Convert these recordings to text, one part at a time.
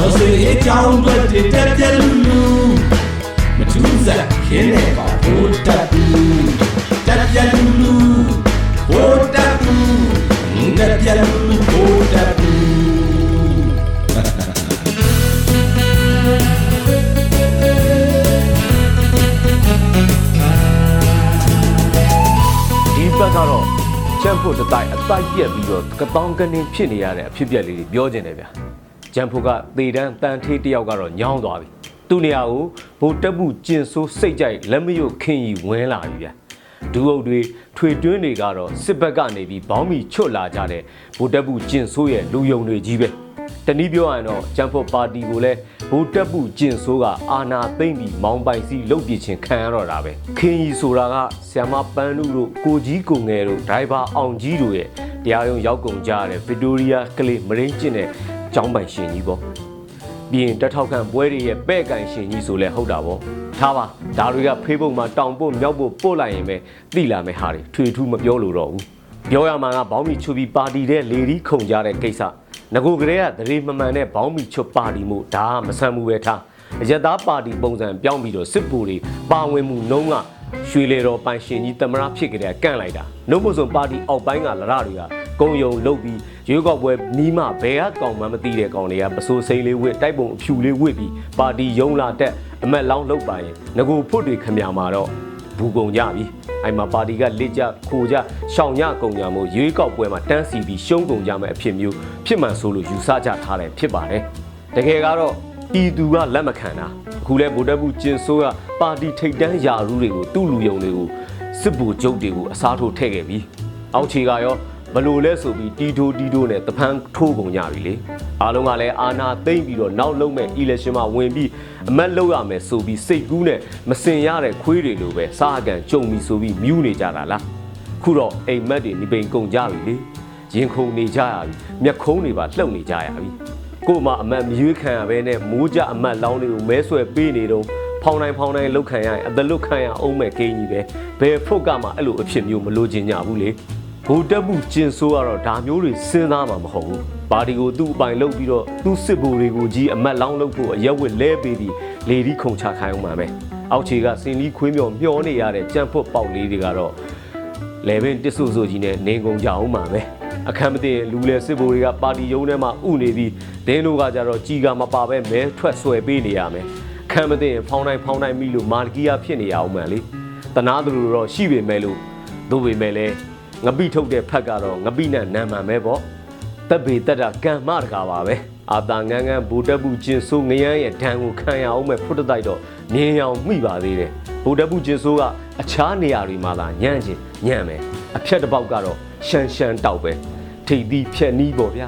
တော်စေအကြောင်းတွေတက်ပြက်လူလူမထူးစားခင်းနေပါဘိုးတက်ဘူးတက်ပြက်လူလူဘိုးတက်ဘူးတက်ပြက်လူလူဘိုးတက်ဘူးဒီဘက်ကတော့ချမ်ဖို့တစ်တိုက်အတိုက်ပြက်ပြီးတော့ကတောင်းကနေဖြစ်နေရတဲ့အဖြစ်အပျက်လေးတွေပြောကျင်တယ်ဗျာ ချမ်ဖို့ကသေတန်းတန်ထေးတစ်ယောက်ကတော့ညောင်းသွားပြီသူ့နေရာကိုဘိုးတက်မှုကျင်ဆိုးစိတ်ကြိုက်လက်မရွတ်ခင်ကြီးဝင်လာပြီဗျာဒူအုပ်တွေထွေတွင်းတွေကတော့စစ်ဘက်ကနေပြီးဘောင်းမီချွတ်လာကြတဲ့ဘိုးတက်မှုကျင်ဆိုးရဲ့လူယုံတွေကြီးပဲတနည်းပြောရရင်တော့ချမ်ဖို့ပါတီကိုလည်းဘိုးတက်မှုကျင်ဆိုးကအာနာသိမ့်ပြီးမောင်းပိုင်စီလုတ်ပြချင်းခံရတော့တာပဲခင်ကြီးဆိုတာကဆီယမပန်းနုတို့ကိုကြီးကိုငယ်တို့ဒိုင်ဘာအောင်ကြီးတို့ရဲ့တရားရုံးရောက်ကုန်ကြရတဲ့ဗစ်တိုးရီးယားကလေးမရင်းကျင့်တဲ့ ကျောင်းပိုင်ရှင်ကြီးပေါ့ပြီးရင်တက်ထောက်ခံပွဲတွေရဲ့ပဲ့ကန်ရှင်ကြီးဆိုလဲဟုတ်တာဗောထားပါဒါတွေက Facebook မှာတောင်ပို့မြောက်ပို့ပို့လိုက်ရင်ပဲသိလာမယ့်ဟာတွေထွေထူးမပြောလို့တော့ဘူးပြောရမှာကဘောင်းမီချူပြီးပါတီတဲ့လေဒီခုံကြတဲ့ကိစ္စငကိုကလေးကတရေမမှန်တဲ့ဘောင်းမီချွတ်ပါတီမှုဒါကမဆန်မှုပဲထားအယက်သားပါတီပုံစံပြောင်းပြီးတော့စစ်ပူတွေပါဝင်မှုနှုံးကရွှေလေတော်ပိုင်ရှင်ကြီးတမရဖြစ်ကြတဲ့ကန့်လိုက်တာနှုတ်မစုံပါတီအောက်ပိုင်းကလရတွေက ကုံယုံလုတ်ပြီးရွေးကောက်ပွဲနီးမှဘယ်ကကောင်မှမသိတဲ့ကောင်တွေကပစိုးစိမ့်လေးဝစ်တိုက်ပုံအဖြူလေးဝစ်ပြီးပါတီယုံလာတက်အမက်လောင်းလုတ်ပါရင်ငကိုဖွတ်တွေခမညာမှာတော့ဘူကုံကြပြီအဲ့မှာပါတီကလက်ကြခိုကြရှောင်ညကုံညာမို့ရွေးကောက်ပွဲမှာတန်းစီပြီးရှုံးကုံကြမဲ့အဖြစ်မျိုးဖြစ်မှန်ဆိုလို့ယူဆကြထားတယ်ဖြစ်ပါတယ်တကယ်ကတော့ပြည်သူကလက်မခံတာအခုလဲဗိုလ်တပ်ဘူးကျင်ဆိုးကပါတီထိတ်တန်းယာရူးတွေကိုသူ့လူယုံတွေကိုစစ်ဗိုလ်ချုပ်တွေကိုအစားထိုးထည့်ခဲ့ပြီအောက်ခြေကရော ဘလို့လဲဆိုပြီးတီတိုတီတိုနဲ့တပန်းထိုးကုန်ကြပြီလေအားလုံးကလည်းအာနာသိမ့်ပြီးတော့နောက်လုံးမဲ့ election မှာဝင်ပြီးအမတ်လောက်ရမယ်ဆိုပြီးစိတ်ကူးနဲ့မစင်ရတဲ့ခွေးတွေလိုပဲစားအကန်ကြုံပြီးဆိုပြီးမြူးနေကြတာလားခုတော့အိမ်မက်တွေနေပိန်ကုန်ကြပြီလေရင်ခုန်နေကြရပြီမျက်ခုံးတွေပါလှုပ်နေကြရပြီကို့မှာအမတ်မရွေးခံရဘဲနဲ့မိုးကြအမတ်လောင်းတွေကိုမဲဆွဲပေးနေတော့ဖောင်းတိုင်းဖောင်းတိုင်းလှုပ်ခံရရင်အသက်လွတ်ခံရအောင်မဲ့ဂိမ်းကြီးပဲဘယ်ဖုတ်ကမှအဲ့လိုအဖြစ်မျိုးမလို့ချင်ကြဘူးလေ ဘိုလ်တက်မှုကျင်ဆိုးကတော့ဒါမျိုးတွေစဉ်းစားမှာမဟုတ်ဘူးပါတီကိုသူ့အပိုင်လုပ်ပြီးတော့သူ့စစ်ဗိုလ်တွေကိုကြီးအမတ်လောင်းလုပ်ဖို့အရက်ဝစ်လဲပေးပြီးလေဒီခုံချခိုင်းအောင်ပါပဲအောက်ခြေကစင်လီခွင်းမြော်မျောနေရတဲ့ကြံဖွတ်ပေါက်လေးတွေကတော့လေဘင်းတစ်ဆူဆူကြီးနဲ့နေကုန်ကြအောင်ပါပဲအခမ်းမသိရင်လူလေစစ်ဗိုလ်တွေကပါတီရုံးထဲမှာဥနေပြီးဒင်းတို့ကကြတော့ကြီးကမပါပဲမဲထွက်ဆွဲပေးနေရမယ်အခမ်းမသိရင်ဖောင်းတိုင်းဖောင်းတိုင်းမိလို့မာလကီယာဖြစ်နေရအောင်မှန်လေတနာသူတို့တော့ရှိပေမဲ့လို့တို့ပေမဲ့လဲ ငပိထုတ်တဲ့ဖက်ကတော့ငပိနဲ့နံမှန်ပဲပေါ့တက်ပေတက်တာကံမတကာပါပဲအာတာငန်းငန်းဘူတက်ဘူးကျင်ဆိုးငရမ်းရဲ့ဒဏ်ကိုခံရအောင်မဲ့ဖုတ်တိုက်တော့မြင်အောင်မိပါသေးတယ်ဘူတက်ဘူးကျင်ဆိုးကအခြားနေရာတွေမှာသာညံ့ချင်းညံ့မယ်အဖြတ်တစ်ပေါက်ကတော့ရှန်ရှန်တောက်ပဲထိပ်သီးဖြက်နီးပေါ့ဗျာ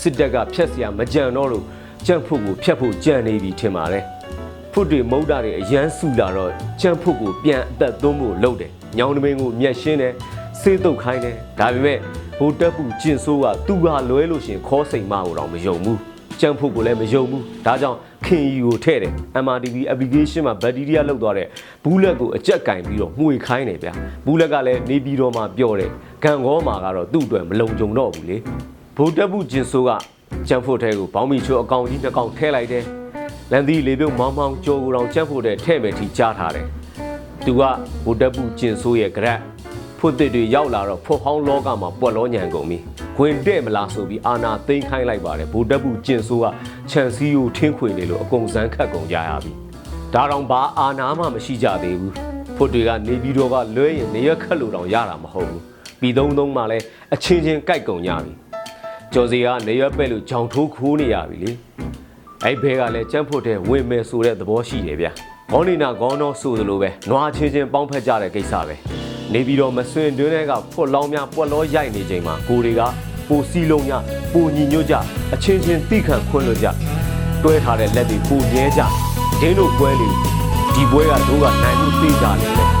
စစ်တပ်ကဖြက်เสียမကြံတော့လို့ကြံ့ဖို့ကိုဖြက်ဖို့ကြံနေပြီထင်ပါတယ်ဖုတ်တွေမုတ်တာတွေအရန်စုလာတော့ကြံ့ဖို့ကိုပြန်အသက်သွင်းဖို့လုပ်တယ်ညောင်တမင်းကိုမျက်ရှင်းတယ် စေးတုတ်ခိုင်းတယ်ဒါပေမဲ့ဘိုးတက်ပူကျင်ဆိုးကသူဟာလွဲလို့ရှရင်ခေါ်စိန်မကိုတော့မယုံဘူးကြံ့ဖို့ကိုလည်းမယုံဘူးဒါကြောင့်ခင်ယူကိုထဲ့တယ် MRTV application မှာဘက်တီးရီးယားလောက်သွားတဲ့ဘူးလက်ကိုအကြက်ကင်ပြီးတော့မှုေခိုင်းတယ်ဗျာဘူးလက်ကလည်းနေပြီးတော့မှပြောတယ်ဂန်ကောမှာကတော့သူ့အတွက်မလုံခြုံတော့ဘူးလေဘိုးတက်ပူကျင်ဆိုးကကြံ့ဖို့ထဲကိုဘောင်းမီချိုအကောင်ကြီးတစ်ကောင်ထဲလိုက်တယ်လန်သီးလေပြုတ်မောင်းမောင်းကြောကိုတောင်ကြံ့ဖို့ထဲထဲ့မယ်ထိကြားထားတယ်သူကဘိုးတက်ပူကျင်ဆိုးရဲ့ကြက် ဖွတ်တစ်တွေရောက်လာတော့ဖွတ်ဟောင်းလောကမှာပွက်လောညံကုန်ပြီခွင်တဲ့မလားဆိုပြီးအာနာသိမ်းခိုင်းလိုက်ပါတယ်ဗိုလ်တပ်ဘူးကျင်ဆိုးကခြံစည်းကိုထင်းခွေနေလို့အကုန်စမ်းခတ်ကုန်ကြရပြီဒါတောင်ဘာအာနာမှမရှိကြသေးဘူးဖွတ်တွေကနေပြီးတော့ကလွဲရင်နေရခတ်လို့တောင်ရတာမဟုတ်ဘူးပြီးသုံးသုံးမှလည်းအချင်းချင်းကြိုက်ကုန်ကြပြီကျော်စီကနေရပဲ့လို့ဂျောင်ထိုးခိုးနေရပြီလေအဲ့ဘဲကလည်းကြမ်းဖို့တဲ့ဝင်မယ်ဆိုတဲ့သဘောရှိတယ်ဗျာဂေါနီနာဂေါနောဆိုသလိုပဲနွားချင်းချင်းပေါင်းဖက်ကြတဲ့ကိစ္စပဲ နေပြီးတော့မဆွင်တွင်းတွေကဖွက်လောင်းများပွက်လောရိုက်နေချိန်မှာကိုတွေကပိုစီလုံးများပိုညီညွတ်ကြအချင်းချင်းတိခံခွင့်လွတ်ကြတွဲထားတဲ့လက်တွေပိုမြဲကြဒင်းတို့ပွဲလေဒီပွဲကတို့ကနိုင်မှုသိကြတယ်လေ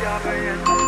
加班人